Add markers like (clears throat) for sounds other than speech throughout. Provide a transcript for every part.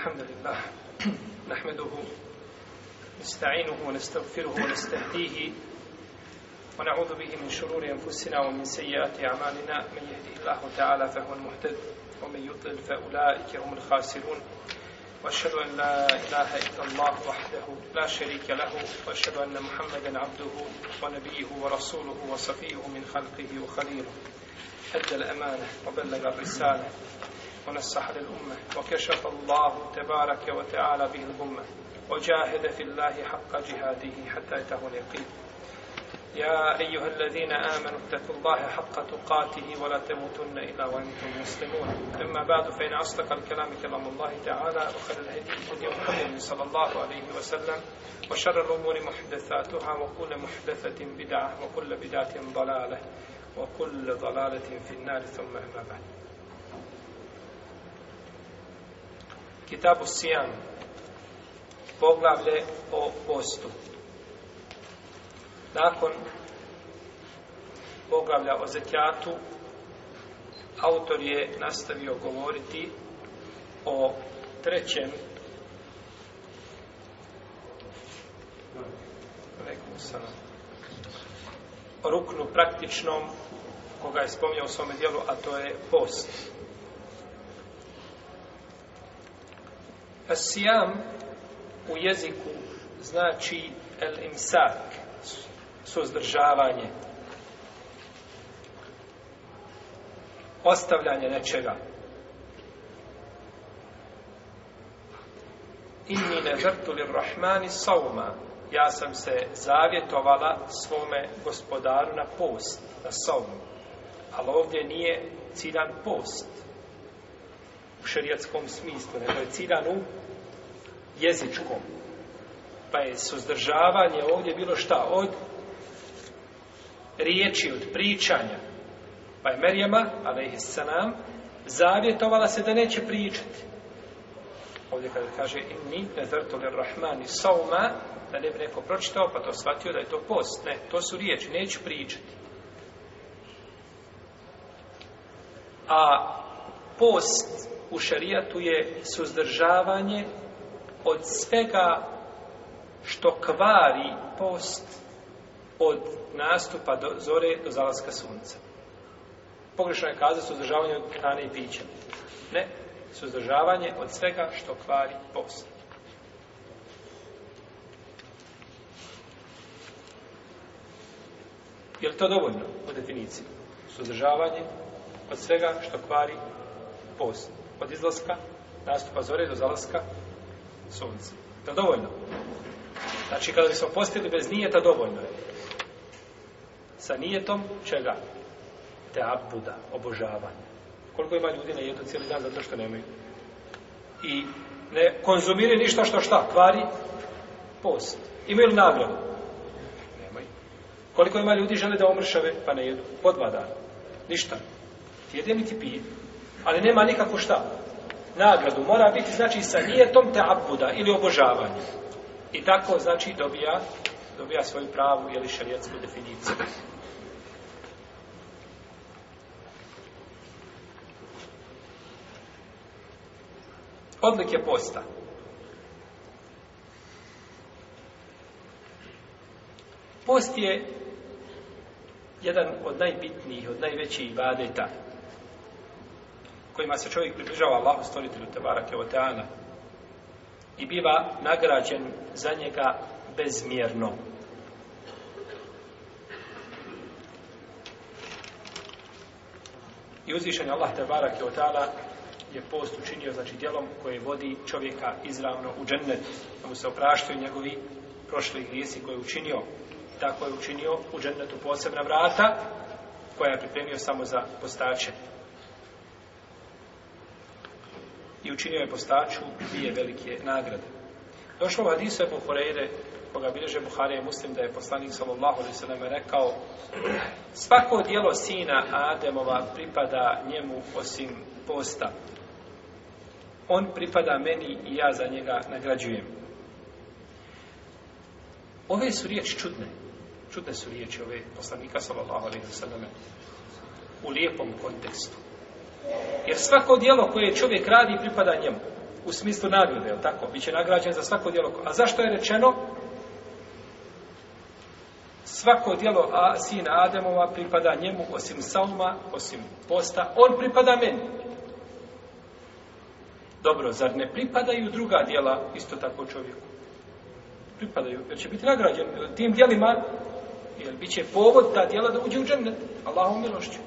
الحمد لله (clears throat) نحمده نستعينه ونستغفره ونستهديه ونعوذ به من شرور أنفسنا ومن سيئات أعمالنا من يهده الله تعالى فهو المهتد ومن يضل فأولئك هم الخاسرون وأشهد أن لا إله إلا الله وحده لا شريك له وأشهد أن محمدا عبده ونبيه ورسوله وصفيه من خلقه وخليله أدى الأمانة وبلغ الرسالة ونسح للأمة وكشف الله تبارك وتعالى به الأمة وجاهد في الله حق جهاده حتى أتاه اليقين يا أيها الذين آمنوا اتقوا الله حق تقاته ولا تموتن إلا وأنتم مسلمون أما بعد فإن أصدق الكلام كلام الله تعالى وخير الهدي هدي محمد صلى الله عليه وسلم وشر الأمور محدثاتها وكل محدثة بدعة وكل بدعة ضلالة وكل ضلالة في النار ثم أما بعد Kitabu Sijan poglavlje o postu. Nakon poglavlja o zekijatu, autor je nastavio govoriti o trećem rekom sam ruknu praktičnom koga je spomnio u svome dijelu, a to je post. Post. Asijam u jeziku znači el imsak, suzdržavanje, ostavljanje nečega. Inni ne žrtu li rahmani sauma, ja sam se zavjetovala svome gospodaru na post, na saumu. Ali ovdje nije ciljan post u šerijatskom smislu, nego je ciljan u jezičkom. Pa je suzdržavanje ovdje bilo šta od riječi, od pričanja. Pa je Merjama, alaihissalam, zavjetovala se da neće pričati. Ovdje kada kaže inni nezartole rahmani sauma, da ne bi neko pročitao, pa to shvatio da je to post. Ne, to su riječi, neću pričati. A post u šarijatu je suzdržavanje od svega što kvari post od nastupa do zore do zalaska sunca. Pogrešno je kazati suzdržavanje od hrane i pića. Ne, suzdržavanje od svega što kvari post. Je to dovoljno u definiciji? Suzdržavanje od svega što kvari post. Od izlaska, nastupa zore do zalaska sunce. To dovoljno. Znači, kada smo postili bez nijeta, dovoljno je. Sa nijetom čega? Te abuda, obožavanja. Koliko ima ljudi na jedu cijeli dan, zato što nemaju. I ne konzumiraju ništa što šta? Kvari post. Imaju li nagradu? Nemaju. Koliko ima ljudi žele da omršave, pa ne jedu. Po dva dana. Ništa. Jede niti pije. Ali nema nikako šta nagradu mora biti znači sa nijetom te abuda ili obožavanja. I tako znači dobija, dobija svoju pravu ili šarijetsku definiciju. Odlik je posta. Post je jedan od najbitnijih, od najvećih ibadeta kojima se čovjek približava Allahu stvoritelju Tebarake Oteana i biva nagrađen za njega bezmjerno. I uzvišen je Allah Tebarake Oteana je post učinio, znači, djelom koje vodi čovjeka izravno u džennet, da mu se opraštaju njegovi prošli grijesi koje je učinio. Tako je učinio u džennetu posebna vrata koja je pripremio samo za postače. Postače i učinio je postaču dvije velike nagrade. Došlo u hadisu Ebu Horeire, koga bilježe Buhari je muslim da je poslanik sallallahu alaihi sallam rekao svako dijelo sina Ademova pripada njemu osim posta. On pripada meni i ja za njega nagrađujem. Ove su riječi čudne. Čudne su riječi ove poslanika sallallahu alaihi sallam u lijepom kontekstu. Jer svako dijelo koje čovjek radi pripada njemu. U smislu nagrade, je tako? Biće nagrađen za svako dijelo. A zašto je rečeno? Svako dijelo a, sina Ademova pripada njemu, osim sauma, osim posta, on pripada meni. Dobro, zar ne pripadaju druga dijela isto tako čovjeku? Pripadaju, jer će biti nagrađen tim dijelima, jer bit će povod ta dijela da uđe u džennet, Allahom milošću.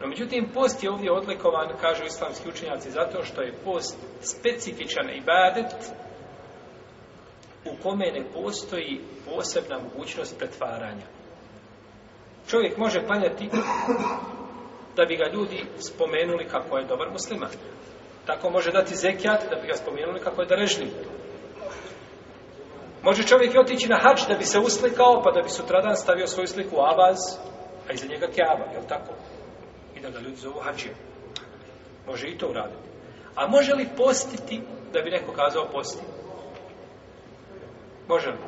No, međutim, post je ovdje odlikovan, kažu islamski učenjaci, zato što je post specifičan ibadet u kome ne postoji posebna mogućnost pretvaranja. Čovjek može planjati da bi ga ljudi spomenuli kako je dobar musliman. Tako može dati zekijat da bi ga spomenuli kako je darežljiv. Može čovjek otići na hač da bi se uslikao, pa da bi sutradan stavio svoju sliku u avaz, a iza njega kjava, jel tako? i da ga ljudi zovu hađija. Može i to uraditi. A može li postiti da bi neko kazao posti? Može li?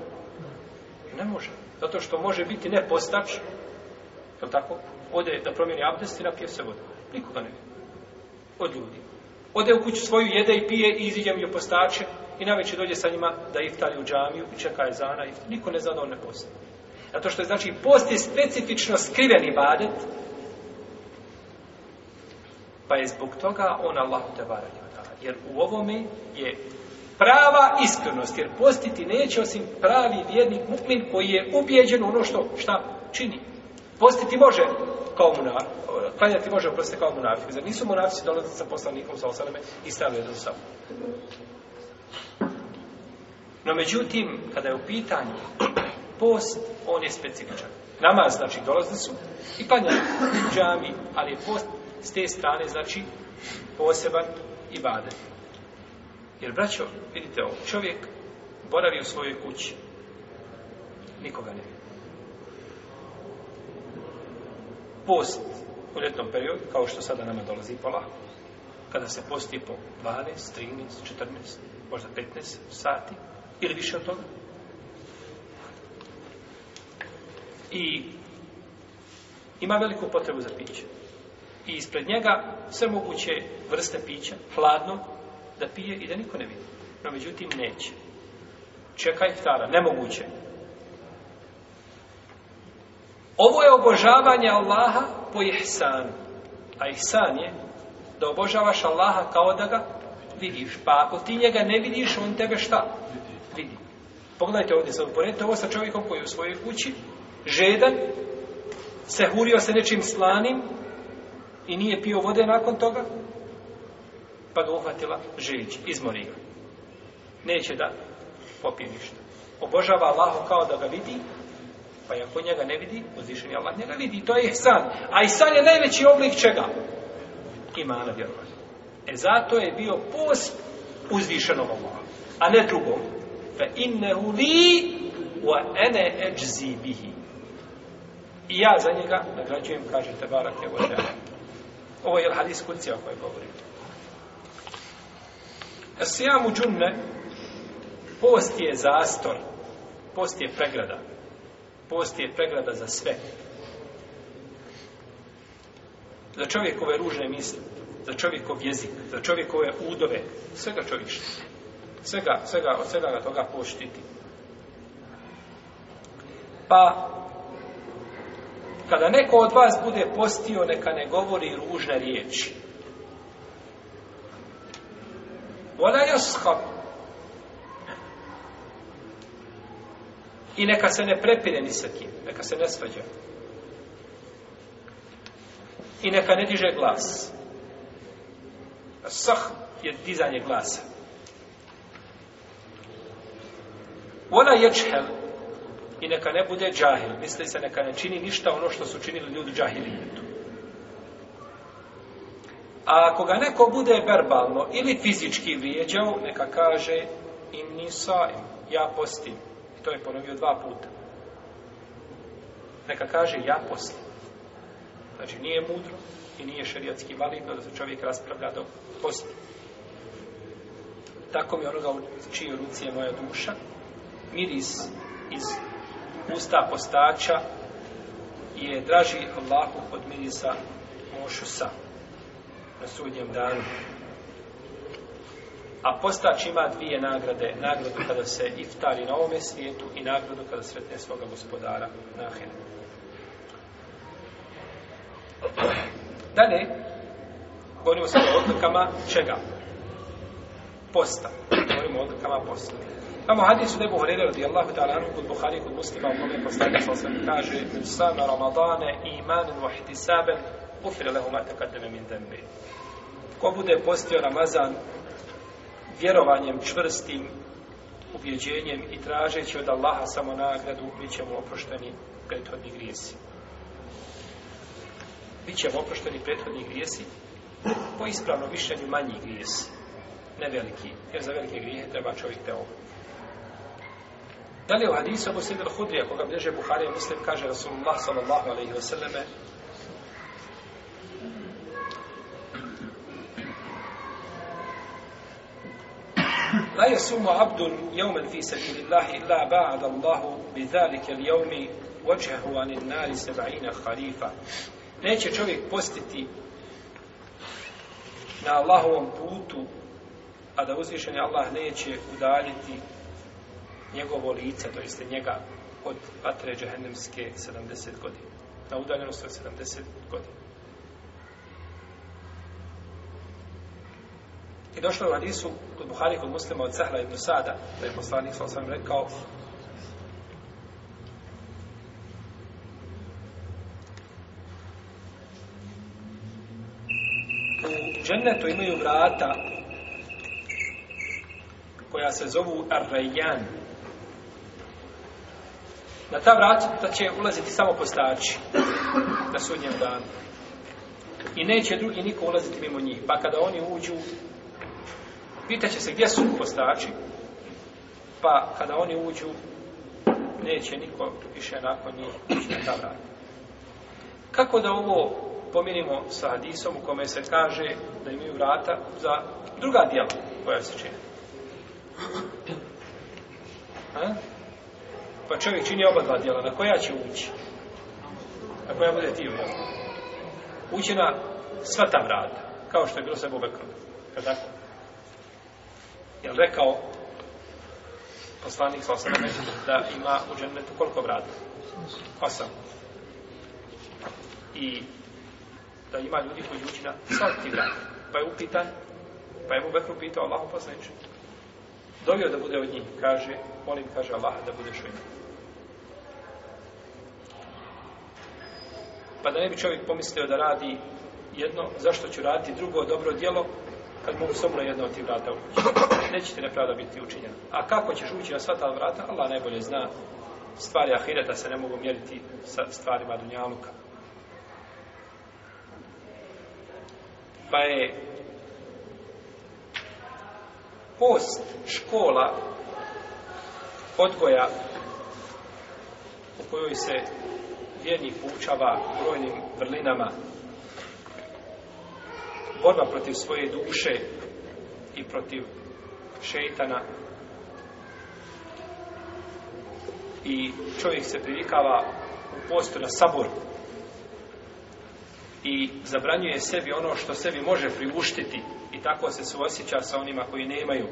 Ne može. Zato što može biti ne postač, je tako? Ode da promijeni abdest i napije se vodu. Nikoga ne Od ljudi. Ode u kuću svoju, jede i pije i iziđe mi u postače i na dođe sa njima da iftali u džamiju i čeka je zana. Iftali. Niko ne zna da on ne posti. Zato što je znači post je specifično skriven ibadet, pa je zbog toga on Allahu te varali jer u ovome je prava iskrenost jer postiti neće osim pravi vjernik mukmin koji je ubijeđen u ono što šta čini postiti može kao munafik klanjati može oprostiti kao munafik zar nisu munafici dolazili sa poslanikom sa osaleme i stavili jednu sam no međutim kada je u pitanju post on je specifičan namaz znači dolazili su i klanjali u džami ali je post s te strane znači poseban ibadet. Jer braćo, vidite ovo, čovjek boravi u svojoj kući, nikoga ne vidi. Post u ljetnom periodu, kao što sada nama dolazi pola, kada se posti po 12, 13, 14, možda 15 sati, ili više od toga. I ima veliku potrebu za piće i ispred njega sve moguće vrste pića, hladno, da pije i da niko ne vidi. No, međutim, neće. Čeka iftara, nemoguće. Ovo je obožavanje Allaha po ihsanu. A ihsan je da obožavaš Allaha kao da ga vidiš. Pa ako ti njega ne vidiš, on tebe šta? Vidi. Pogledajte ovdje sa uporedite ovo sa čovjekom koji je u svojoj kući, žedan, se hurio se nečim slanim, i nije pio vode nakon toga, pa ga uhvatila žilić, izmori ga. Neće da popije ništa. Obožava Allaho kao da ga vidi, pa ako njega ne vidi, uzvišen je Allah njega vidi. I to je san. A i san je najveći oblik čega? Imana vjerovanja. E zato je bio post uzvišenom Allahom, a ne drugom. Fe innehu li wa ene eđzi bihi. I ja za njega nagrađujem, kaže Tebarak je ovo Ovo je hadis kucija koji govori. Esijamu džunne, post je zastor, post je pregrada, post je pregrada za sve. Za čovjekove ružne misli, za čovjekov jezik, za čovjekove udove, svega čovjekšta. Svega, svega, od svega toga poštiti. Pa, kada neko od vas bude postio, neka ne govori ružne riječi. Ona je shab. I neka se ne prepire ni sa kim, neka se ne svađa. I neka ne diže glas. Sah je dizanje glasa. Ona je čhel, i neka ne bude džahil. Misli se neka ne čini ništa ono što su činili ljudi džahilijetu. A ako ga neko bude verbalno ili fizički vrijeđao, neka kaže im nisajim, ja postim. I to je ponovio dva puta. Neka kaže ja postim. Znači nije mudro i nije šerijatski validno da se čovjek raspravlja do postim. Tako mi onoga u čiji ruci je moja duša, miris iz usta postača je draži Allahu od mirisa mošusa na sudnjem danu. A postač ima dvije nagrade. Nagradu kada se iftari na ovome svijetu i nagradu kada sretne svoga gospodara na hene. Dalje, govorimo sada o odlukama čega? Posta. Govorimo o odlukama posta. Tamo hadisu Nebu Horeira radi Allahu ta'ala anhu kod Buhari kod muslima u kome poslanik sa osam kaže Men sama Ramadane imanin wa htisaben ufile lehu mate kademe min dembe. Ko bude postio Ramazan vjerovanjem čvrstim ubjeđenjem i tražeći od Allaha samo nagradu, bit ćemo oprošteni prethodni grijesi. Bit ćemo oprošteni prethodni grijesi po ispravno mišljenju manji grijesi, ne veliki, jer za velike grijehe treba čovjek te ovu. Da li je u hadisu Abu Sidr Hudri, ako ga bliže Buhari, on mislim, kaže Rasulullah sallallahu alaihi wa sallame, La yasumu abdun jevmen fi sabilillahi la ba'ad Allahu bi zalike li jevmi vajahu anin nari seba'ina khalifa. Neće čovjek postiti na Allahovom putu, a da uzvišenje Allah neće udaljiti njegovo lice, to jeste njega od vatre džahennemske 70 godina. Na udaljenost od 70 godina. I došlo u hadisu kod Buhari kod muslima od Zahra ibn Sada, da je poslanik sa osam rekao U džennetu imaju vrata koja se zovu Ar-Rajjan, Na ta vrata da će ulaziti samo postači na sudnjem danu. I neće drugi niko ulaziti mimo njih. Pa kada oni uđu, pitaće se gdje su postači, pa kada oni uđu, neće niko više nakon njih ući na ta vrata. Kako da ovo pomirimo sa hadisom u kome se kaže da imaju vrata za druga dijela koja se čine? Ha? Pa čovjek čini oba dva djela, na koja će ući? Na koja bude ti ući? Ući na sva ta vrata, kao što je bilo sa Bobekrom. Kad tako? Jel rekao poslanik sa da ima u džennetu koliko vrata? Osam. I da ima ljudi koji ući na sva ti vrata. Pa je upitan, pa je Bobekru pitao Allahu poslanicu. Dovio da bude od njih, kaže, molim, kaže Allah, da budeš od njih. pa da ne bi čovjek pomislio da radi jedno, zašto ću raditi drugo dobro djelo, kad mogu sobno jedno od tih vrata ući. Neće ti nepravda biti učinjena. A kako ćeš ući na sva ta vrata, Allah najbolje zna stvari ahireta se ne mogu mjeriti sa stvarima dunjaluka. Pa je post škola odgoja u kojoj se vjernik poučava brojnim vrlinama borba protiv svoje duše i protiv šeitana i čovjek se privikava u postu na sabor i zabranjuje sebi ono što sebi može priuštiti i tako se suosjeća sa onima koji nemaju imaju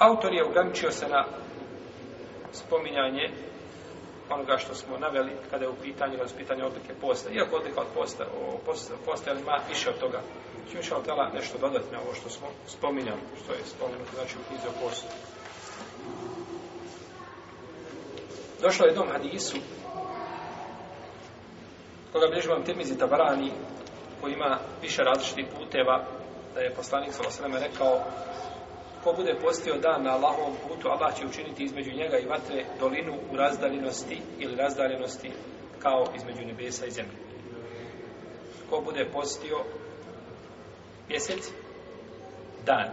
Autor je ugamčio se na spominjanje onoga što smo naveli kada je u pitanju kada je u pitanju odlike posta. Iako odlika od posta, o, posta, ali ima više od toga. Čim šal tela nešto dodati na ovo što smo spominjali, što je spominjeno, znači u knjizi o postu. Došlo je dom hadisu koga bližu vam temizi tabarani koji ima više različitih puteva da je poslanik sa osreme rekao ko bude postio dan na Allahovom putu, Allah će učiniti između njega i vatre dolinu u razdaljenosti ili razdaljenosti kao između nebesa i zemlje. Ko bude postio mjesec? Dan.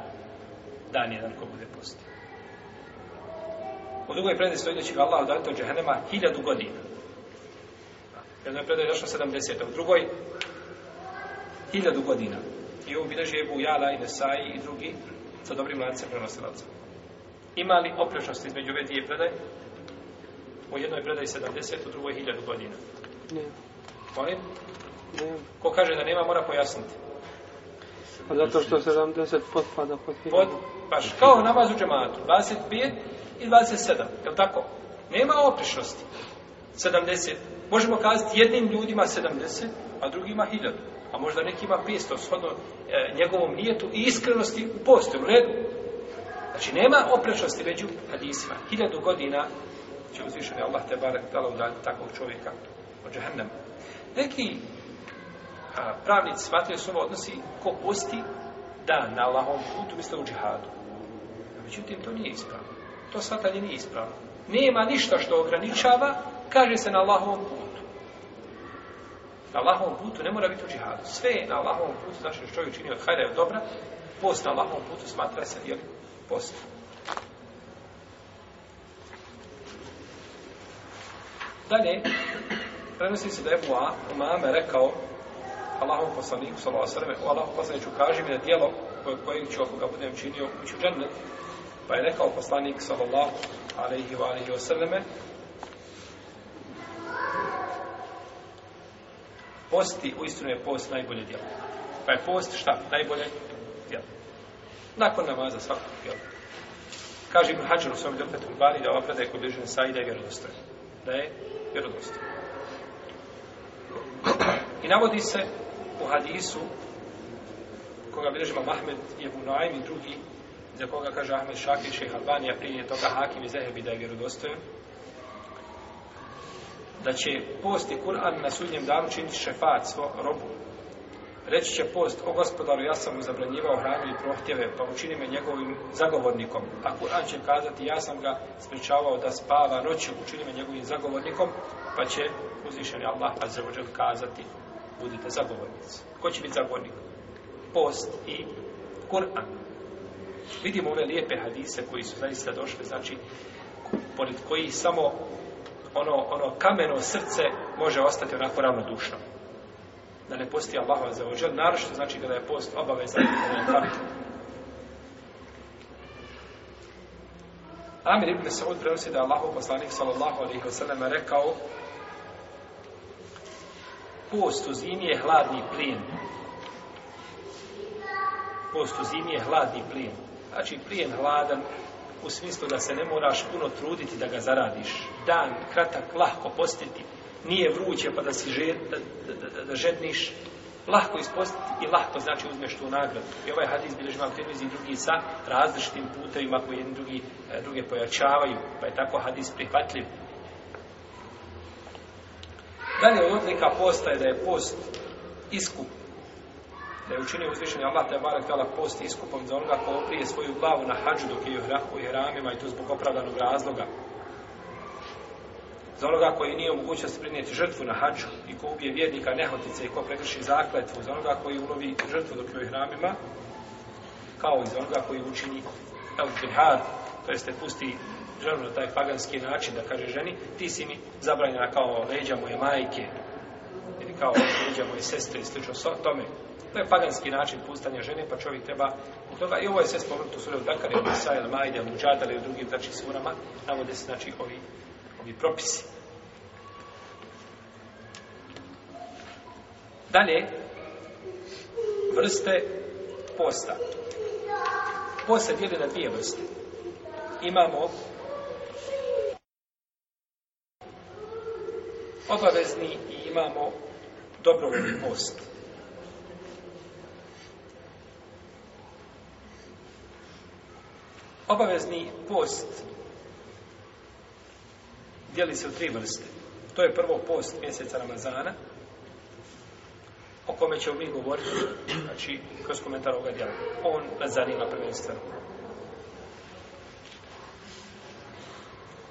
Dan jedan ko bude postio. U drugoj predaj stojde će ga Allah odaliti od džahenema hiljadu godina. Jedno je predaj došlo 70. A u drugoj hiljadu godina. I ovu bileži Ebu Jala i Nesai i drugi sa dobrim lancem prenosilaca. Ima li oprešnost između ove dvije predaje? U jednoj predaji 70, u drugoj 1000 godina. Ne. Molim? Ne. Ko kaže da nema, mora pojasniti. A pa zato što 70 potpada pod hiljadu. Pod, baš, kao namaz u džematu, 25 i 27, je li tako? Nema oprešnosti. 70, Možemo kazati jednim ljudima 70, a drugima 1000, a možda nekima 500, shodno e, njegovom nijetu i iskrenosti u postoju, u redu. Znači, nema oprečnosti među hadisima. 1000 godina će uzvišeni Allah te barak dala udaljiti takvog čovjeka od džahnama. Neki a, pravnici shvatili su ovo odnosi ko posti dan na Allahom putu, misle u džihadu. Međutim, to nije ispravno. To shvatanje nije ispravno. Nema ništa što ograničava kaže se na Allahovom putu. Na Allahovom putu ne mora biti u džihadu. Sve na Allahovom putu, znači što čovjek čini od hajda je od dobra, post na Allahovom putu smatra se, jel, post. Dalje, prenosi se da je Bua, mame, rekao Allahom poslaniku, sallahu sallam, o Allahom poslaniku, kaži mi da dijelo koje, koje ću, ako ga budem činio, ću džennet. Pa je rekao poslanik, sallallahu alaihi wa alaihi wa sallam, Posti, uistinu je post najbolje djelo. Pa je post šta? Najbolje djelo. Nakon namaza svakog djela. Kaže Ibn Hađar u svom ljopetu Bari da ova predaj kod bližen Saida je vjerodostoj. Da je vjerodostoj. I navodi se u hadisu koga bilježima Mahmed je u Noaim i drugi za koga kaže Ahmed Šakir, Šeha Albanija, prije toga Hakim i Zehebi da je vjerodostojen, da će posti Kur'an na sudnjem danu činiti šefat svo robu. Reći će post, o gospodaru, ja sam mu zabranjivao hranu i prohtjeve, pa učini me njegovim zagovornikom. A Kur'an će kazati, ja sam ga spričavao da spava noću, učini me njegovim zagovornikom, pa će uzvišeni Allah azzavodžel kazati, budite zagovornici. Ko će biti zagovornik? Post i Kur'an. Vidimo ove lijepe hadise koji su zaista došli, znači, pored koji samo ono, ono kameno srce može ostati onako ravnodušno. Da ne posti Allah za ođel, naročito znači kada je post obavezan na farku. Amir ibn Saud prenosi da je Allahov poslanik sallallahu alaihi wa sallam rekao post u zimi je hladni plin. Post u zimi je hladni plin. Znači plin hladan, u smislu da se ne moraš puno truditi da ga zaradiš. Dan, kratak, lahko postiti. Nije vruće pa da si žet, da, da, da, da žetniš. Lahko ispostiti i lahko znači uzmeš tu nagradu. I ovaj hadis bilježi vam tenuzi i drugi sa različitim putevima koji jedni drugi, e, druge pojačavaju. Pa je tako hadis prihvatljiv. Dalje od odlika posta je da je post iskup da je učinio uzvišenje Allah te barek tala post iskupom za onoga ko oprije svoju glavu na hađu dok je u hrahu i hramima i to zbog opravdanog razloga. Za onoga koji nije omogućao se prinijeti žrtvu na hađu i ko ubije vjernika nehotice i ko prekrši zakletvu, za onoga koji ulovi žrtvu dok je u hramima, kao i za onoga koji učini el tihad, to jeste pusti ženu na taj paganski način da kaže ženi, ti si mi zabranjena kao leđa moje majke, kao uđe moje sestre i slično so, tome. To je paganski način pustanja žene, pa čovjek treba od toga. I ovo je sve spomenuto u suru Dakar, ili Musa, ili Majde, ili Mujad, ili u drugim znači surama, navode se znači ovi, ovi propisi. Dalje, vrste posta. Posta dijeli na dvije vrste. Imamo obavezni i imamo dobrovoljni post. Obavezni post dijeli se u tri vrste. To je prvo post mjeseca Ramazana, o kome ćemo mi govoriti, znači, kroz komentar ovoga dijela. On nas zanima prvenstveno.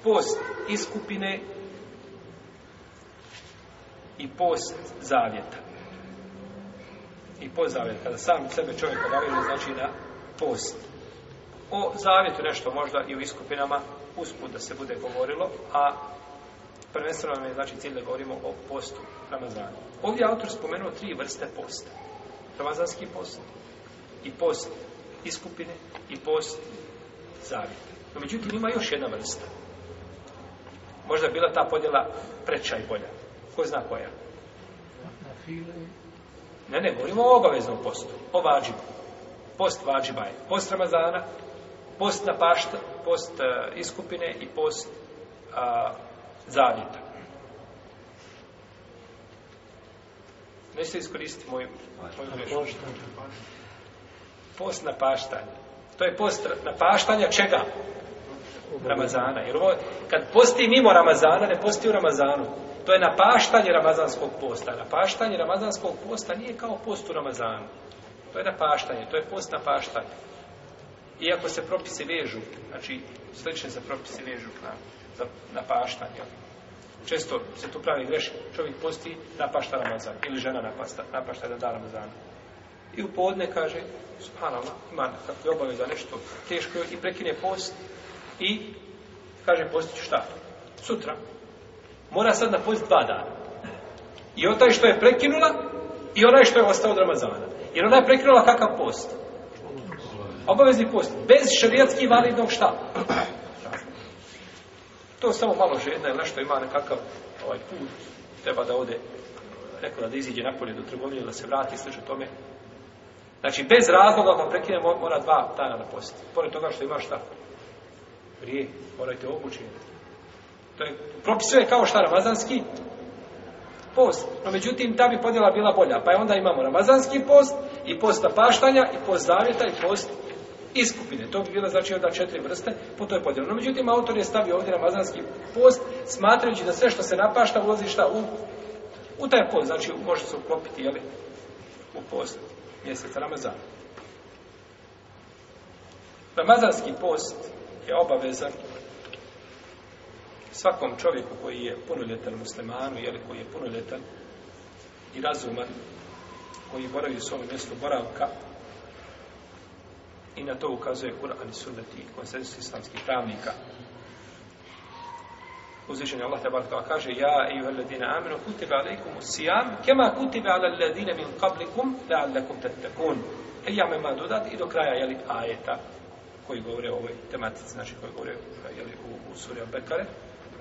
Post iskupine i post zavjeta. I post zavjeta, kada sam sebe čovjek obavljuje, znači na post. O zavjetu nešto možda i u iskupinama usput da se bude govorilo, a prvenstveno nam je znači cilj da govorimo o postu Ramazana. Ovdje autor spomenuo tri vrste posta. Ramazanski post i post iskupine i post zavjeta. No, međutim, ima još jedna vrsta. Možda bila ta podjela preča i bolja. Ko zna koja? Ne, ne, govorimo o obaveznom postu, o vađibu. Post vađiba je post Ramazana, post na pašta, post uh, iskupine i post uh, zavjeta. Neće se iskoristiti moju, moju Post na paštanje. To je post na paštanje čega? Ramazana. Jer ovo, kad posti mimo Ramazana, ne posti u Ramazanu. To je napaštanje Ramazanskog posta. Napaštanje Ramazanskog posta nije kao post u Ramazanu. To je napaštanje, to je post napaštanje. Iako se propisi vežu, znači slične se propisi vežu na, za napaštanje. Često se tu pravi greš, čovjek posti, napašta Ramazan. Ili žena napasta, napašta da da Ramazan. I u podne kaže, subhanallah, ima kako je obavio za nešto teško i prekine post i kaže postiću šta? Sutra mora sad na post dva dana. I onaj što je prekinula, i onaj što je ostao od Ramazana. Jer ona je prekinula kakav post? Obavezni post. Bez šarijatski validnog šta? To samo malo žena ili nešto ima nekakav ovaj put. Treba da ode, rekao da iziđe napolje do trgovine, da se vrati i sliče tome. Znači, bez razloga, ako prekine, mora dva dana na post. Pored toga što ima šta? Rije, morate obučiti. To je, propis je kao šta ramazanski post. No međutim, ta bi podjela bila bolja. Pa onda imamo ramazanski post i post paštanja i post zavjeta i post iskupine. To bi bila znači onda četiri vrste po toj podjeli. No međutim, autor je stavio ovdje ramazanski post smatrajući da sve što se napašta ulazi šta u, u taj post. Znači može se uklopiti jeli, u post mjeseca Ramazana. Ramazanski post je obavezan svakom čovjeku koji je punoljetan muslimanu, jeli, koji je punoljetan i razuman, koji boravi u svom mjestu boravka, i na to ukazuje Kur'an i Sunnati konsensus islamskih pravnika. Uzvišen je Allah te barakava kaže Ja, eyuha alladine aminu, kutiba alaikum usijam kema kutiba ala alladine min qablikum la'allakum tattakun. E ja me ma dodat i do kraja jeli, ajeta koji govore o ovoj tematici, znači koji govore jeli, u, u suri Al-Bekare.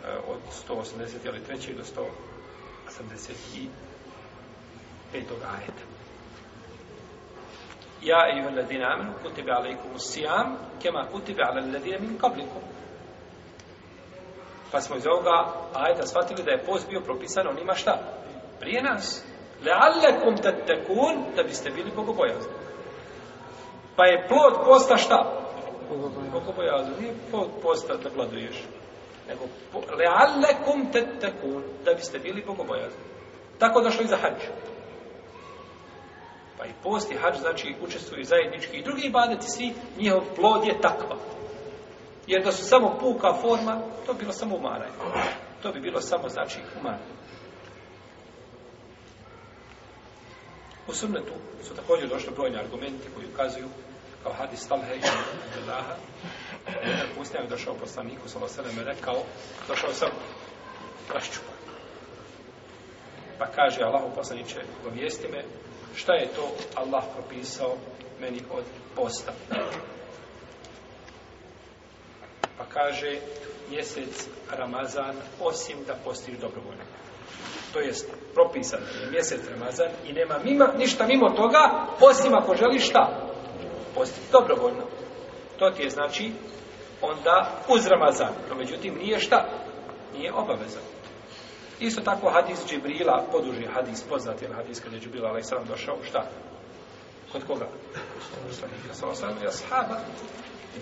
Eh, od 180 ili 3. do 185. ajeta. Ja i ovi ljudi namen kutibe alejkum usijam kema kutibe ala ljudi min kablikum. Pa smo iz ovoga ajeta shvatili da je post bio propisan onima šta? Prije nas. Leallekum tattekun da biste bili bogobojazni. Pa je plod posta šta? Bogobojazni. Bogobojazni. Nije plod posta da vladuješ nego leallekum tettekun, da biste bili bogobojazni. Tako došlo i za hađ. Pa i post i hađ, znači, učestvuju zajednički i drugi ibadeti svi, njihov plod je takva. Jer da su samo puka forma, to bi bilo samo umaranje. To bi bilo samo, znači, umaranje. U sunnetu su također došli brojni argumenti koji ukazuju kao hadis talha i hadis (clears throat) pustinja je došao poslaniku, svala sveme, rekao, došao sam raščupan. Pa kaže Allah u poslaniče, obvijesti me, šta je to Allah propisao meni od posta? Pa kaže, mjesec Ramazan, osim da postiš dobrovoljno. To jest, propisan je mjesec Ramazan i nema mima, ništa mimo toga, osim ako želiš šta? Postiš dobrovoljno. To ti je znači onda uz Ramazan. No, međutim, nije šta? Nije obavezan. Isto tako hadis Džibrila, poduži hadis, poznat je hadis kada je Džibrila, ali sam došao, šta? Kod koga? Poslanika, sa osam, ja sahaba.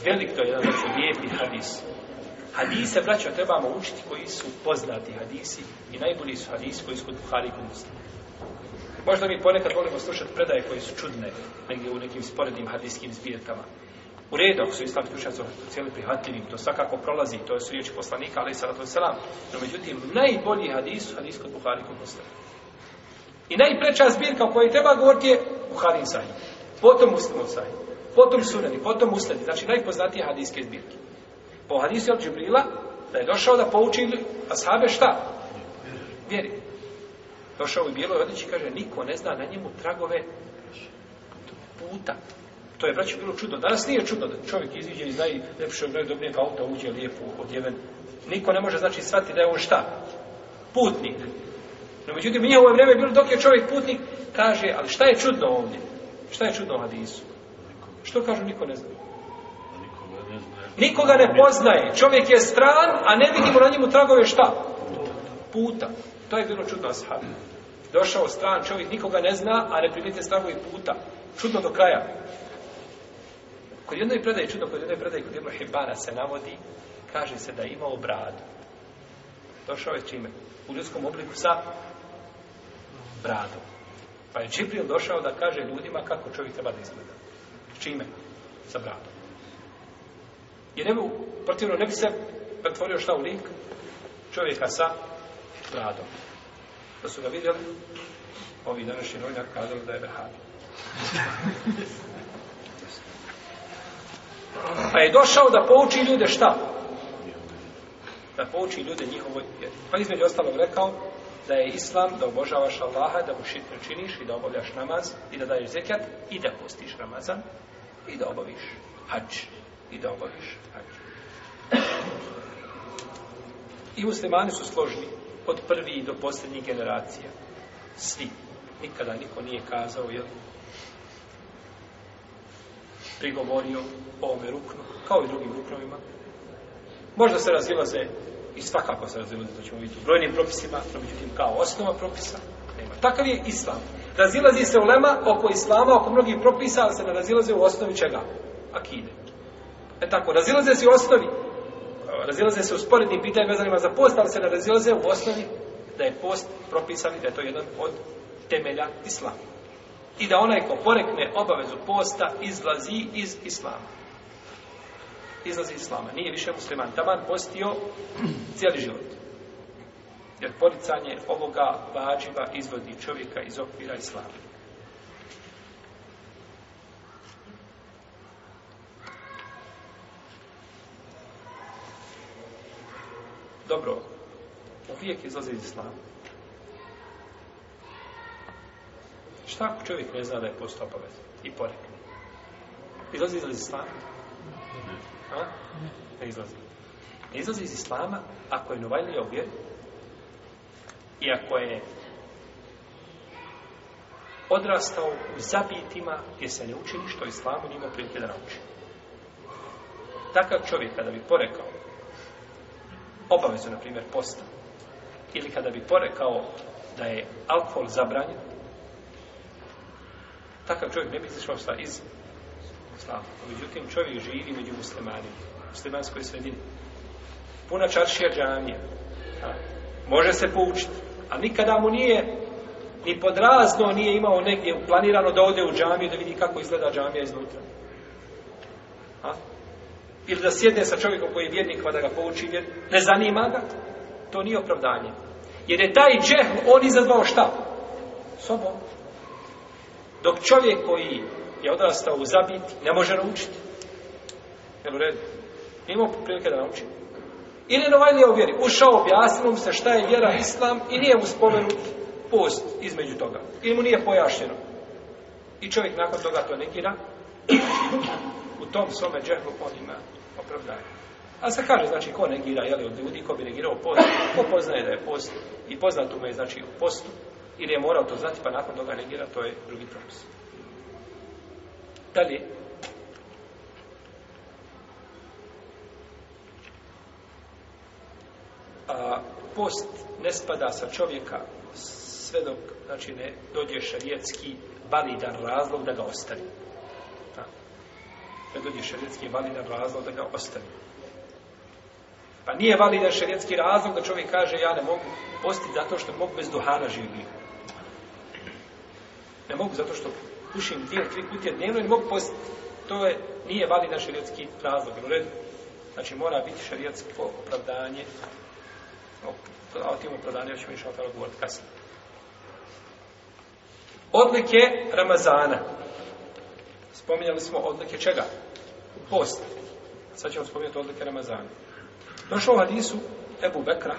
Velik to je jedan znači, lijepi hadis. Hadise, braćo, trebamo učiti koji su poznati hadisi i najbolji su hadisi koji su kod Buhari i kod Muslima. Možda mi ponekad volimo slušati predaje koje su čudne, negdje u nekim sporednim hadiskim zbirkama. U redu, ako su islamski učenjaci cijeli prihvatljeni, to svakako prolazi, to je su riječi poslanika, ali i salatu selam. No, međutim, najbolji hadis su hadis kod Buhari kod Muslima. I najpreča zbirka o kojoj treba govoriti je Buhari i Sahih. Potom Muslim i Potom Sunani, potom Muslim. Znači, najpoznatije hadiske zbirke. Po hadisu od Džibrila, da je došao da pouči ashabe šta? Vjeri. Došao u bilo i odići kaže, niko ne zna na njemu tragove puta. To je, braći, bilo čudno. Danas nije čudno da čovjek iziđe iz najljepšeg, najdobnijeg auta, uđe lijepo odjeven. Niko ne može, znači, shvatiti da je on šta? Putnik. No, međutim, nije ovo vreme bilo dok je čovjek putnik, kaže, ali šta je čudno ovdje? Šta je čudno u Hadisu? Što kažu, niko ne zna. Nikoga ne poznaje. Čovjek je stran, a ne vidimo na njemu tragove šta? Puta. To je bilo čudno ashabi. Došao stran, čovjek nikoga ne zna, a ne primite stragovi puta. Čudno do kraja. Kod jednoj predaji, čudno kod jednoj predaji, kod Ibn Hibana se navodi, kaže se da je imao bradu. Došao je čime? U ljudskom obliku sa bradom. Pa je Džibril došao da kaže ljudima kako čovjek treba da izgleda. Čime? Sa bradom. Jer nebu, protivno, ne bi se pretvorio šta u lik čovjeka sa bradom. Da su ga vidjeli, ovi današnji rojnjak kazali da je Behavi. (laughs) Pa je došao da pouči ljude šta? Da pouči ljude njihovo vjeru. Pa između ostalog rekao da je islam, da obožavaš Allaha, da mu šitno činiš i da obavljaš namaz i da daješ zekat i da postiš Ramazan i da obaviš hač i da obaviš hač. I muslimani su složni od prvi do posljednjih generacija. Svi. Nikada niko nije kazao, jel, prigovorio ovome ruknu, kao i drugim ruknovima. Možda se razilaze, i svakako se razilaze, to ćemo vidjeti u brojnim propisima, to međutim kao osnova propisa, nema. Takav je islam. Razilazi se u lema oko islama, oko mnogih propisa, ali se ne razilaze u osnovi čega? Akide. E tako, razilaze se u osnovi, razilaze se u sporednim pitanjima vezanima za post, ali se ne razilaze u osnovi da je post propisan i da je to jedan od temelja islama i da onaj ko porekne obavezu posta izlazi iz islama. Izlazi iz islama. Nije više musliman. Taman postio cijeli život. Jer poricanje ovoga vađiva izvodi čovjeka iz okvira islama. Dobro, uvijek izlazi iz islama. Šta ako čovjek ne zna da je postao obavez i porekne? Izlazi iz islama? A? Ne izlazi. Ne izlazi iz islama ako je novajlija u vjeru i ako je odrastao u zabitima gdje se ne učini što islamu njima prilike da nauči. Takav čovjek kada bi porekao obavezu, na primjer, posta, ili kada bi porekao da je alkohol zabranjen, takav čovjek ne bi izašao sa iz islama. Međutim, čovjek živi među muslimanima, muslimanskoj sredini. Puna čaršija džanija. A, može se poučiti. A nikada mu nije ni podrazno nije imao negdje planirano da ode u džamiju da vidi kako izgleda džamija iznutra. A? Ili da sjedne sa čovjekom koji je vjernik pa da ga pouči vjer, ne zanima ga, to nije opravdanje. Jer je taj džeh, on izazvao šta? Sobom. Dok čovjek koji je odrastao u zabit, ne može naučiti. Jel u redu? Nimao prilike da nauči. Ili na ovaj ne ovjeri. Ušao, objasnimo mu se šta je vjera islam i nije mu spomenut post između toga. Ili mu nije pojašnjeno. I čovjek nakon toga to negira. U tom svome džehlu on ima opravdanje. A se kaže, znači, ko negira, jeli, od ljudi, ko bi negirao post, ko poznaje da je post i poznatu me, znači, u postu, ili je morao to znati, pa nakon toga negira, to je drugi propis. Dalje, a, post ne spada sa čovjeka sve dok, znači, ne dođe šarijetski validan razlog da ga ostavi. Da. Ne dođe šarijetski validan razlog da ga ostavi. Pa nije validan šarijetski razlog da čovjek kaže ja ne mogu postiti zato što mogu bez duhana živjeti. Ne mogu zato što pušim dvije, tri kutije dnevno i mogu postiti. To je, nije validan šarijatski razlog. U redu. Znači mora biti šarijatsko opravdanje. O, o tim opravdanjima ćemo išao tamo govoriti kasnije. Odlike Ramazana. Spominjali smo odlike čega? Post. Sad ćemo spominjati odlike Ramazana. Došlo u hadisu Ebu Bekra.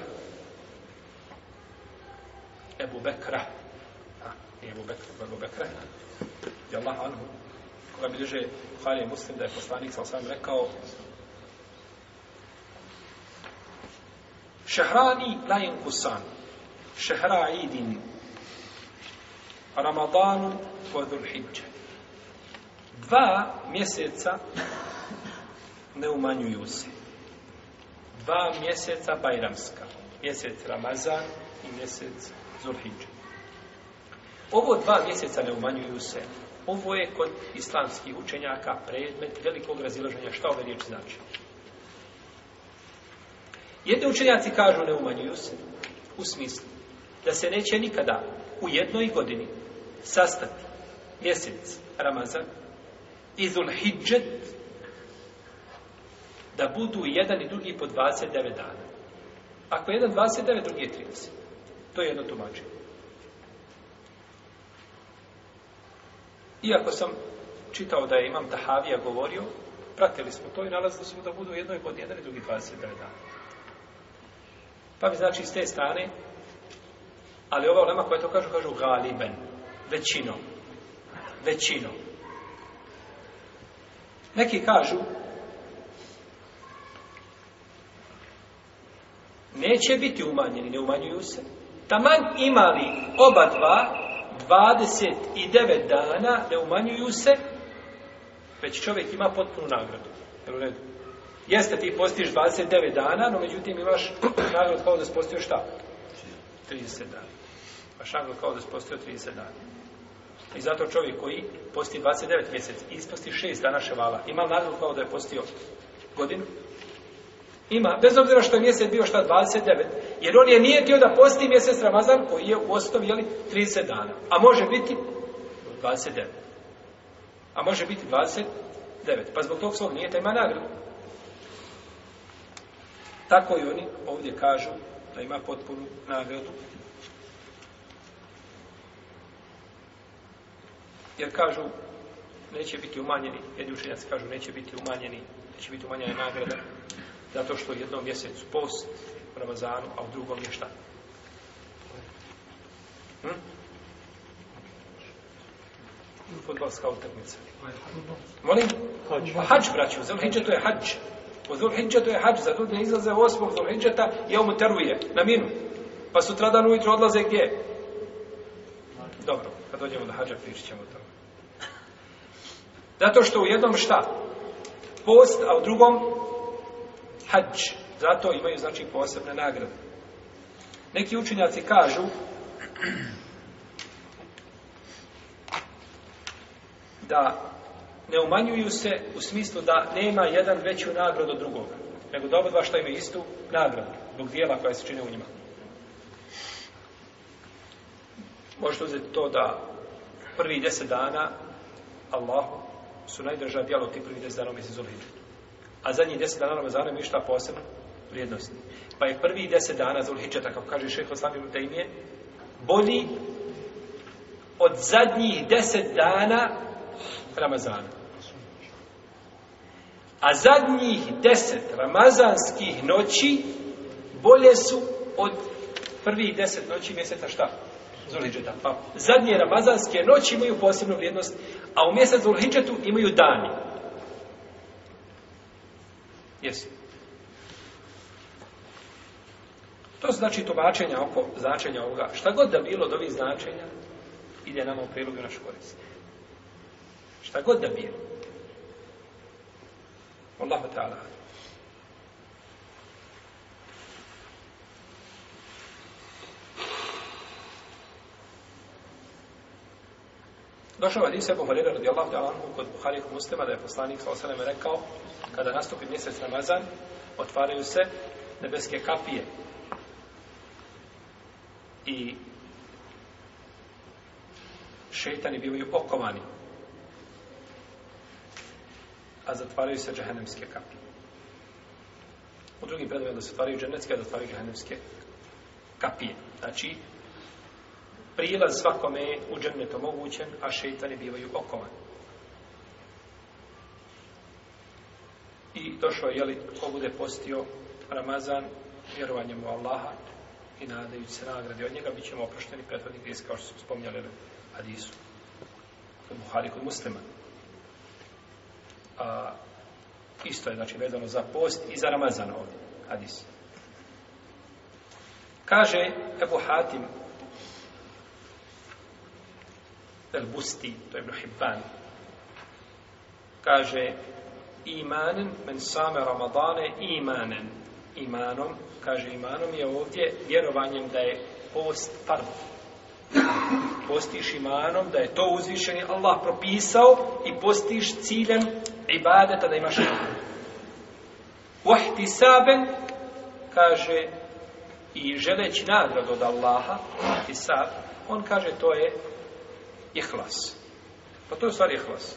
Ebu Bekra. Ebu Bekra i Ebu Bekra, Ebu Bekra. I Allah anhu, koga bi liže Buhari je muslim, da je poslanik sa osvajem rekao Šehrani lajen kusan, šehra idin, Ramadanu po Dhulhidje. Dva mjeseca ne umanjuju se. Dva mjeseca Bajramska. Mjesec Ramazan i mjesec Zulhidžan. Ovo dva mjeseca ne umanjuju se. Ovo je kod islamskih učenjaka predmet velikog razilaženja. Šta ove riječi znači? Jedni učenjaci kažu ne umanjuju se. U smislu da se neće nikada u jednoj godini sastati mjesec Ramazan i Zulhidžet da budu jedan i drugi po 29 dana. Ako jedan 29, drugi je 30. To je jedno tumačenje. Iako sam čitao da je imam Tahavija govorio, pratili smo to i nalazili smo da budu u jednoj godini, jedan i drugi 29 dana. Pa bi znači s te strane, ali ova olema koja to kažu, kažu galiben, većinom. Većinom. Neki kažu, neće biti umanjeni, ne umanjuju se. Taman imali oba dva 29 dana ne umanjuju se, već čovjek ima potpunu nagradu. Jel u redu? Jeste, ti postiš 29 dana, no međutim imaš (clears throat) nagradu kao da si postio šta? 30 dana. Imaš nagradu kao da si postio 30 dana. I zato čovjek koji posti 29 mjesec, isposti 6 dana ševala, ima nagradu kao da je postio godinu? Ima, bez obzira što je mjesec bio šta 29, jer on je nije tio da posti mjesec Ramazan koji je u osnovi, jeli, 30 dana. A može biti 29. A može biti 29. Pa zbog tog svog nije tema nagradu. Tako i oni ovdje kažu da ima potpunu nagradu. Jer kažu, neće biti umanjeni, jedni učenjaci kažu, neće biti umanjeni, neće biti umanjena nagrada zato što je jednom mjesecu post u Ramazanu, a u drugom je šta? Hm? Futbalska utakmica. Molim? Hađ, braću, za Hidža to je hađ. Od Zul Hidža to je hađ, za ljudi ne izlaze u osmog Zul Hidžata i ja on mu teruje na minu. Pa sutradan ujutro odlaze gdje? Dobro, kad dođemo do hađa pričat ćemo to. Zato što u jednom šta? Post, a u drugom hađ. Zato imaju, znači, posebne nagrade. Neki učenjaci kažu da ne umanjuju se u smislu da nema jedan veću nagrad od drugoga, nego da oba dva šta imaju istu nagradu, zbog dijela koja se čine u njima. Možete uzeti to da prvi deset dana Allah su najdrža dijela od ti prvi deset dana u mjesecu Lidžetu a zadnjih deset dana Ramazana mi šta posebno vrijednosti. Pa je prvi deset dana Zulhičeta, kako kaže šeho Slavim Lutajmije, bolji od zadnjih deset dana Ramazana. A zadnjih deset ramazanskih noći bolje su od prvih deset noći mjeseca šta? Zulhidžeta. Pa zadnje ramazanske noći imaju posebnu vrijednost, a u mjesec Zulhidžetu imaju dani. Jesi. To znači tumačenja oko značenja ovoga. Šta god da bilo od ovih značenja, ide nam u prilogu naš korist. Šta god da bilo. Allahu ta'ala. Došao je Hadis Ebu Horeira radijallahu ta'ala anhu kod Buhari kod muslima da je poslanik sa osaleme rekao kada nastupi mjesec Ramazan otvaraju se nebeske kapije i šeitani bivaju okovani a zatvaraju se džahenemske kapije. U drugim predvijem da se otvaraju džahenemske a zatvaraju džahenemske kapije. Znači, prilaz svakome je u džennetu mogućen, a šeitani bivaju okovan. I došlo je, jeli, ko bude postio Ramazan, vjerovanjem u Allaha i nadajući se nagrade od njega, bit ćemo oprošteni prethodnih gdje, kao što smo spomnjali u Hadisu, kod Buhari, kod muslima. A, isto je, znači, vedano za post i za Ramazan ovdje, Hadis. Kaže Ebu Hatim, El Busti, to je Ibn Hibban. Kaže, imanen men same Ramadane imanen. Imanom, kaže imanom je ovdje vjerovanjem da je post farb. Postiš imanom da je to uzvišeni Allah propisao i postiš ciljem ibadeta da imaš imanom. Uhtisaben, kaže, i želeći nagradu od Allaha, uhtisab, on kaže to je ihlas. Pa to je stvar ihlas.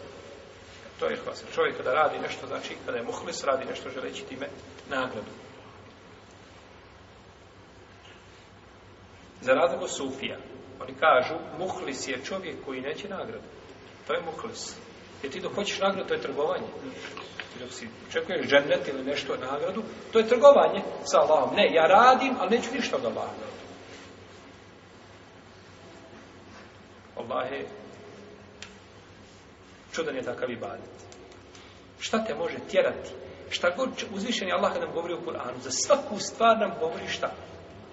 To je ihlas. Čovjek kada radi nešto, znači kada je muhlis, radi nešto želeći time nagradu. Za razliku Sufija, oni kažu muhlis je čovjek koji neće nagradu. To je muhlis. Jer ti dok hoćeš nagradu, to je trgovanje. Ti dok si očekuješ džennet ili nešto nagradu, to je trgovanje sa Allahom. Ne, ja radim, ali neću ništa od Allaha. Allahe, čudan je takav ibadet. Šta te može tjerati? Šta god uzvišeni Allah nam govori u Kur'anu, za svaku stvar nam govori šta?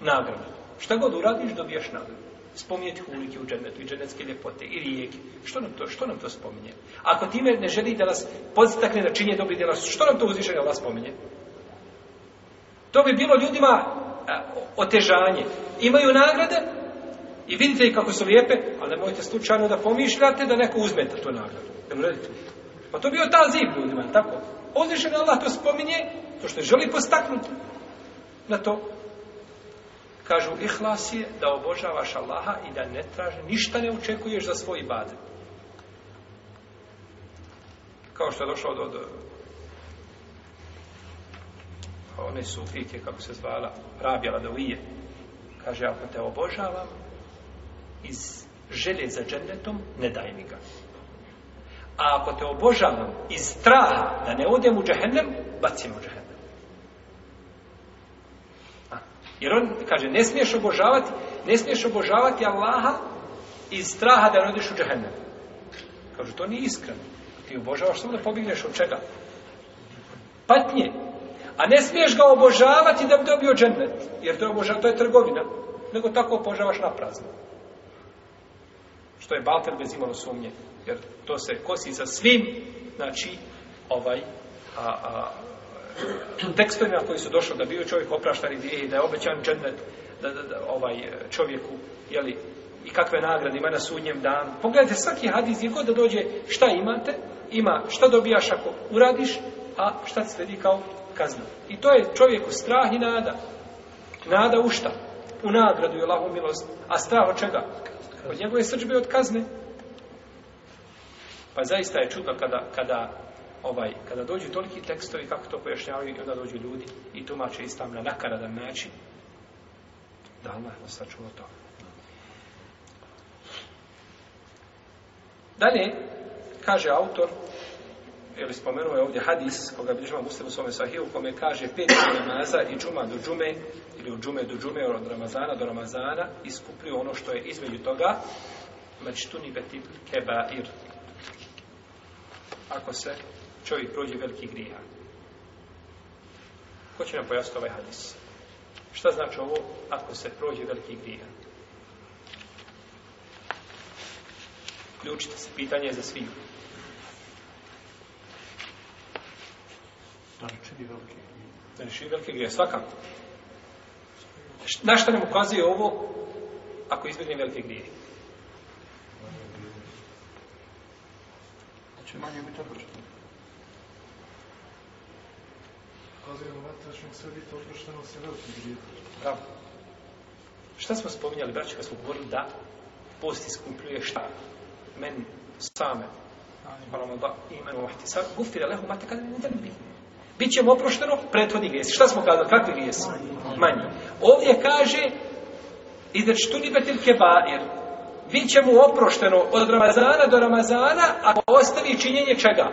Nagradu. Šta god uradiš, dobijaš nagradu. Spominjeti hulike u džennetu i džennetske ljepote i rijeke. Što nam to, što nam to spominje? Ako time ne želi da nas podstakne da činje dobri djela, što nam to uzvišeni Allah spominje? To bi bilo ljudima otežanje. Imaju nagrade, I vidite kako su lijepe, ali nemojte slučajno da pomišljate da neko uzmete tu nagradu. Ne morate. Pa to bio ta zib ljudima, tako? Ozvišen Allah to spominje, to što je želi postaknuti na to. Kažu, ihlas je da obožavaš Allaha i da ne traži, ništa ne očekuješ za svoj ibadet. Kao što je došao do, do pa one sufike, kako se zvala, rabjala da uije. Kaže, ako te obožavam, iz želje za džennetom, ne daj mi ga. A ako te obožavam iz straha da ne odem u džehennem, bacim u džehennem. A, jer on kaže, ne smiješ obožavati, ne smiješ obožavati Allaha iz straha da ne odeš u džehennem. Kaže, to nije iskreno. Ti obožavaš samo da pobigneš od čega? Patnje. A ne smiješ ga obožavati da bi dobio džennet. Jer to je, obožav, to je trgovina. Nego tako obožavaš na prazno što je Balter bez imalo sumnje, jer to se kosi sa svim, znači, ovaj, a, a, tekstovima koji su došli da bio čovjek opraštan i da je obećan džennet da, da, da, ovaj, čovjeku, jeli, i kakve nagrade ima na sudnjem danu. Pogledajte, svaki hadis je god da dođe šta imate, ima šta dobijaš ako uradiš, a šta se vedi kao kazna. I to je čovjeku strah i nada. Nada u šta? U nagradu je lahu milost. A strah od čega? od njegove srđbe od kazne. Pa zaista je čudno kada, kada, ovaj, kada dođu toliki tekstovi kako to pojašnjavaju i onda dođu ljudi i tumače istam na nakaradan način. Da Allah je sačuvao to. Dalje, kaže autor, ili spomenuo je ovdje hadis koga bližava muslim u svome sahiju kome kaže pet namaza i džuma do džume ili od džume do džume od ramazana do ramazana iskuplju ono što je između toga mačtuni betib kebair ako se čovjek prođe veliki grija ko će nam pojasniti ovaj hadis šta znači ovo ako se prođe veliki grija ključite se pitanje je za svih Znači velike grije. Znači velike grije, svakako. Na što nam ukazuje ovo ako izbjegne velike grije? Znači manje biti oprošteno. Ukazuje ovo, da će sve biti oprošteno sa velike grije. Bravo. Šta smo spominjali, braći, kad smo govorili da post iskupljuje šta? Meni, same. Hvala vam da imenu ahtisar. Gufira lehu matekad ne zanim bih bit će mu oprošteno prethodni grijesi. Šta smo kazali? Kakvi grijesi? Manji. Ovdje kaže izreč tunibetil kebair bit će mu oprošteno od Ramazana do Ramazana a ostavi činjenje čega?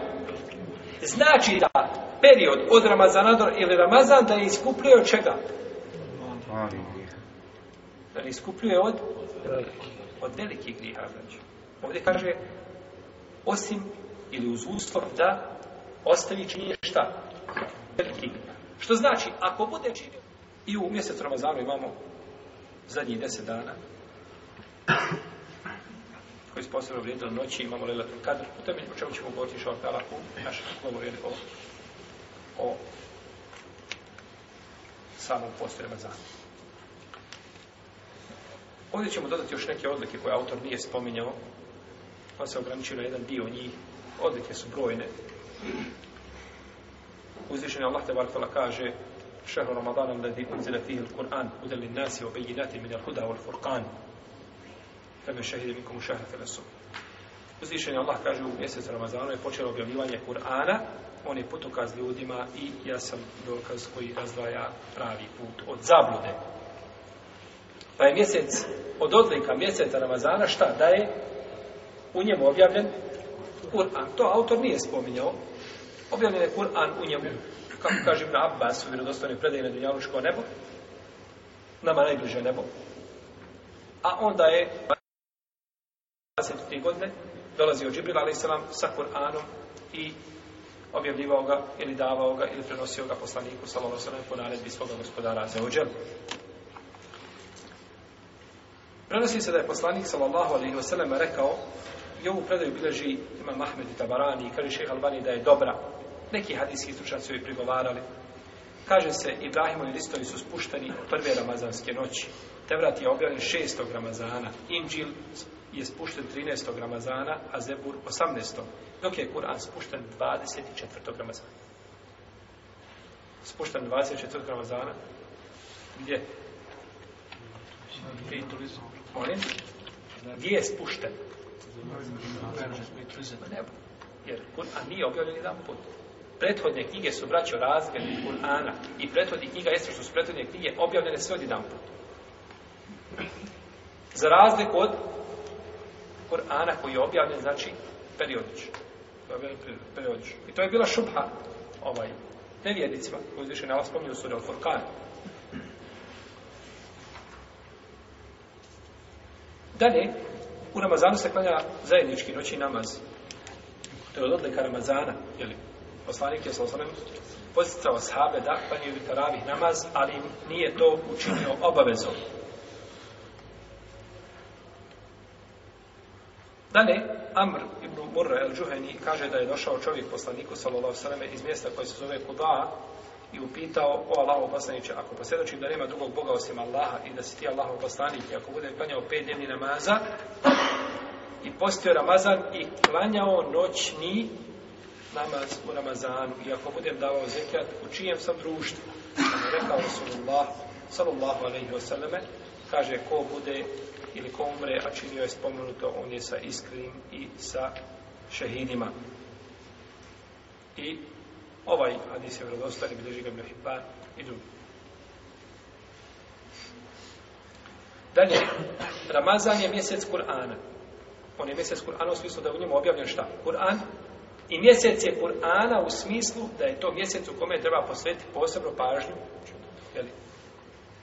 Znači da period od Ramazana do, ili Ramazan da je iskupljio od čega? Da je iskupljio od? Od velikih griha. Znači. Ovdje kaže osim ili uz uslov da ostavi činjenje šta? veliki. Što znači, ako bude činio, i u mjesec Ramazanu imamo zadnjih deset dana, koji sposobno vrijedno noći, imamo lelatni kadr, u temelju o čemu ćemo govoriti što tala u našem govoru, o, o samom postu Ramazanu. Ovdje ćemo dodati još neke odlike koje autor nije spominjao, pa se ograničio na jedan dio njih. Odlike su brojne, uzvišeni Allah te barakala kaže šehr Ramadan alladhi unzila fihi al-Qur'an hudan lin-nasi wa bayyinatin min al-huda wal-furqan kama shahida minkum shahr al-sum uzvišeni Allah kaže u mjesec Ramazanu je počelo objavljivanje Kur'ana on je putokaz ljudima i ja sam dokaz koji razdvaja pravi put od zablude pa je mjesec od odlika mjeseca Ramazana šta da je u njemu objavljen Kur'an to autor nije spominjao objavljen je Kur'an u njemu, kako kaže Ibn Abbas u vjerodostavnoj predaji na Dunjavučko nebo, nama najbliže nebo. A onda je 23 godine dolazio Džibril a.s. sa Kur'anom i objavljivao ga ili davao ga ili prenosio ga poslaniku sallallahu alejhi ve sellem po naredbi svog gospodara za uđel. Prenosi se da je poslanik sallallahu alejhi ve sellem rekao i ovu predaju bileži ima Mahmed i Tabarani i kaže šejh Albani da je dobra Neki hadijski stručnjaci su prigovarali. Kaže se, Ibrahimovi listovi su spušteni prve ramazanske noći. Tevrat je objavljen 6. ramazana. Inđil je spušten 13. ramazana, a Zebur 18. Dok je Kur'an spušten 24. ramazana. Spušten 24. ramazana. Gdje? Molim? Gdje je spušten? Jer Kur'an nije objavljen jedan put. Jer Kur'an nije objavljen jedan put prethodne knjige su braćo razgledi Kur'ana i prethodne knjiga jeste što su prethodne knjige objavljene sve od jedan put. Za razliku od Kur'ana koji je objavljen, znači periodično. periodično. I to je bila šubha ovaj, nevjednicima, koji više ne vas pomnio u suri Al-Furqan. Dalje, u Ramazanu se klanja zajednički noći namaz. To je od odlika Ramazana, jel'i? poslanik je sa osanem posticao sahabe da klanje u taravih namaz, ali nije to učinio obavezom. Dalje, Amr ibn Murra el Džuheni kaže da je došao čovjek poslaniku sallallahu sallame iz mjesta koje se zove Kuda i upitao o Allahu poslaniće, ako posljedočim da nema drugog Boga osim Allaha i da si ti Allahov poslanik i ako bude klanjao pet dnevni namaza i postio Ramazan i klanjao noćni namaz u Ramazanu i ako budem davao zekijat, u čijem sam društvu? Ono rekao Rasulullah, sallallahu alaihi wa sallame, kaže ko bude ili ko umre, a činio je spomenuto, on je sa iskrim i sa šehidima. I ovaj hadis je vrlostan i bliži ga mi ohipa i drugi. Dalje, Ramazan je mjesec Kur'ana. On je mjesec Kur'ana u smislu da u njemu objavljen šta? Kur'an, I mjesec je Kur'ana u smislu da je to mjesec u kome treba posvetiti posebno pažnju. Jeli?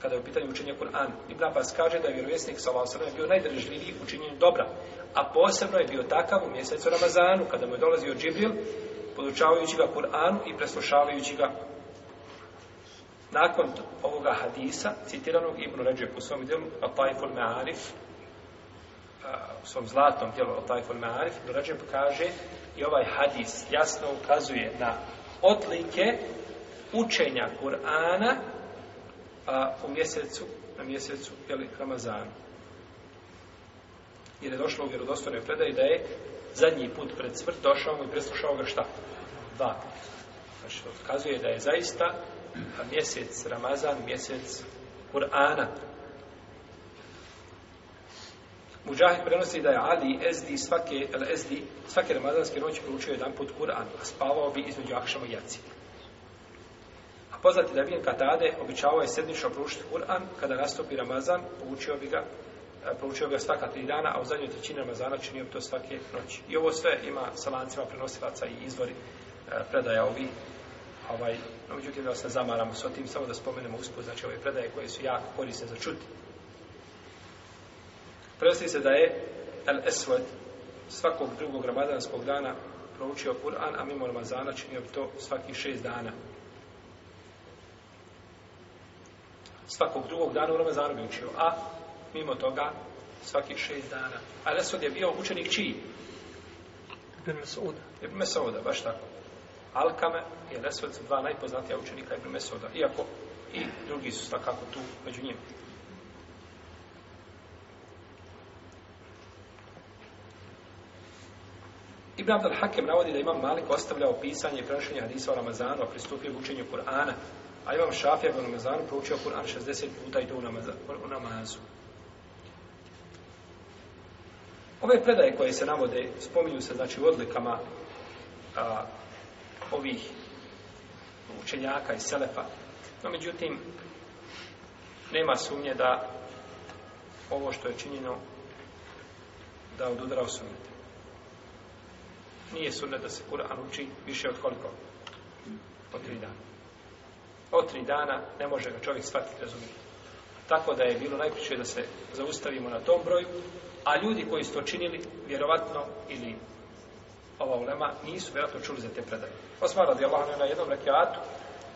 Kada je u pitanju učenja Kur'ana. Ibn Abbas kaže da je vjerovjesnik sa ovom srednjem bio najdržljiviji u činjenju dobra. A posebno je bio takav u mjesecu Ramazanu, kada mu je dolazio Džibril, podučavajući ga Kur'anu i preslušavajući ga Nakon ovoga hadisa, citiranog Ibn Ređe po svom delu, Atayful Me'arif, u svom zlatnom djelu o taj formarif, Ibn pokaže i ovaj hadis jasno ukazuje na odlike učenja Kur'ana u mjesecu, na mjesecu jeli, Ramazanu. Jer je došlo u vjerodostojnoj predaji da je zadnji put pred smrt došao mu i preslušao ga šta? Dva. Znači, odkazuje da je zaista mjesec Ramazan, mjesec Kur'ana, Mujahid prenosi da je Ali Ezdi svake, el Ezdi, svake ramazanske noći proučio jedan put Kur'an, a spavao bi između Akšama i Jacin. A poznati da bin Katade običavao je sedmično proučiti Kur'an, kada nastupi Ramazan, proučio bi ga, e, proučio bi ga svaka tri dana, a u zadnjoj trećini Ramazana činio bi to svake noći. I ovo sve ima sa lancima prenosilaca i izvori e, predaja ovi, ovaj, no međutim da se zamaramo s tim, samo da spomenemo uspod, znači ove predaje koje su jako korisne za čuti. Prenosi se da je Al-Eswad svakog drugog ramadanskog dana proučio Kur'an, a mimo Ramazana činio to svaki šest dana. Svakog drugog dana u Ramazanu bi učio, a mimo toga svaki šest dana. Al-Eswad je bio učenik čiji? Ibn Mesauda. Ibn Mesauda, baš tako. Alkame i Al-Eswad su dva najpoznatija učenika Ibn Mesauda, iako i drugi su takako tu među njima. Ibn Abdel Hakem navodi da imam Malik ostavljao pisanje i prenošenje hadisa o Ramazanu, a pristupio učenju Kur'ana, a imam Šafija u Ramazanu proučio Kur'an 60 puta i to u namazu. Ove predaje koje se navode, spominju se znači, u odlikama a, ovih učenjaka i selefa, no međutim, nema sumnje da ovo što je činjeno da odudara osumnjati nije sunnet da se Kur'an uči više od koliko? Po tri dana. Od tri dana ne može ga čovjek shvatiti, razumijeti. Tako da je bilo najpriče da se zaustavimo na tom broju, a ljudi koji su to činili, vjerovatno, ili ova ulema, nisu vjerojatno čuli za te predaje. Osman radi Allah na jednom rekiatu,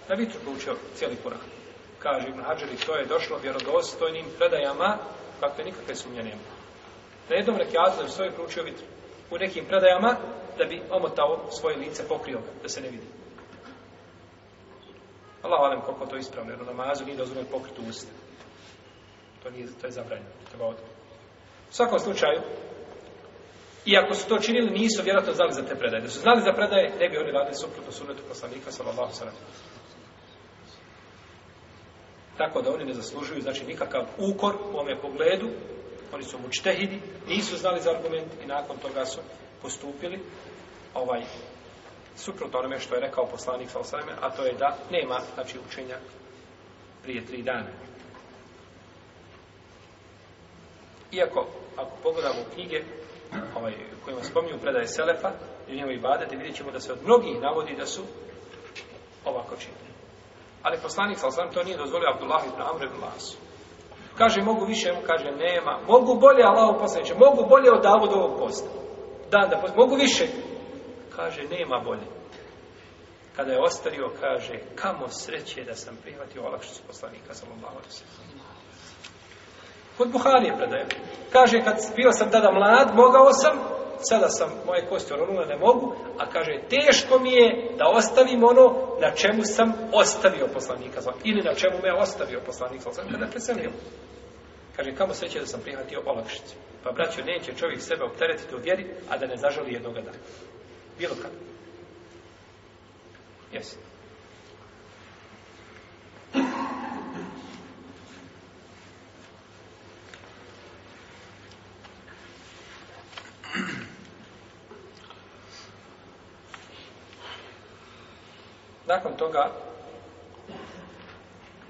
na vitru proučio cijeli Kur'an. Kaže Ibn Hajar i to je došlo vjerodostojnim predajama, kakve nikakve sumnje nema. Na jednom rekiatu da bi svoj proučio vitru. U nekim predajama, da bi omotao svoje lice, pokrio ga, da se ne vidi. Allah valim koliko to ispravno, jer u namazu nije dozvoljeno pokriti usta. To, nije, to je zabranjeno. Treba od... U svakom slučaju, i ako su to činili, nisu vjerojatno znali za te predaje. Da su znali za predaje, ne bi oni radili suprotno sunetu poslanika, sallallahu sallam. Tako da oni ne zaslužuju, znači, nikakav ukor u ome pogledu, oni su mučtehidi, nisu znali za argument i nakon toga su postupili ovaj suprotno onome što je rekao poslanik sa osaleme, a to je da nema znači, učenja prije tri dana. Iako, ako pogledamo knjige ovaj, kojima spominju predaje Selefa, ili njemu i badete, vidjet ćemo da se od mnogih navodi da su ovako činili. Ali poslanik sa osaleme to nije dozvolio Abdullah ibn Amr ibn Lasu. Kaže, mogu više, kaže, nema. Mogu bolje, Allah poslaniće, mogu bolje od Davodovog posta dan da posti, mogu više. Kaže, nema bolje. Kada je ostario, kaže, kamo sreće da sam prihvatio olakšicu poslanika, samo malo da se. Kod Buharije predajem. Kaže, kad bio sam tada mlad, mogao sam, sada sam moje kosti oronule, ne mogu, a kaže, teško mi je da ostavim ono na čemu sam ostavio poslanika, ili na čemu me ostavio poslanika, kada je preselio. Kaže, kamo sreće da sam prihvatio olakšicu. Pa braćo, neće čovjek sebe opteretiti u vjeri, a da ne zažali jednoga dana. Bilo kad. Jesi. Nakon toga,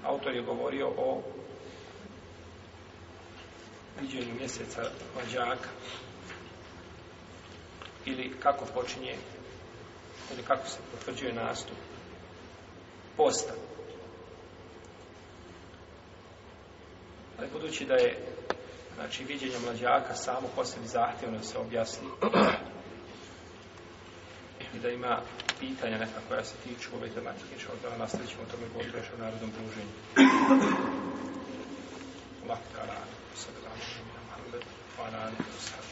autor je govorio o viđenju mjeseca rođaka ili kako počinje ili kako se potvrđuje nastup posta. Ali budući da je znači viđenje mlađaka samo po sebi zahtjevno se objasni i da ima pitanja neka koja se tiču ove tematike što da nastavit ćemo tome govoriti o narodnom druženju. Lahko kada, sada. Hvala.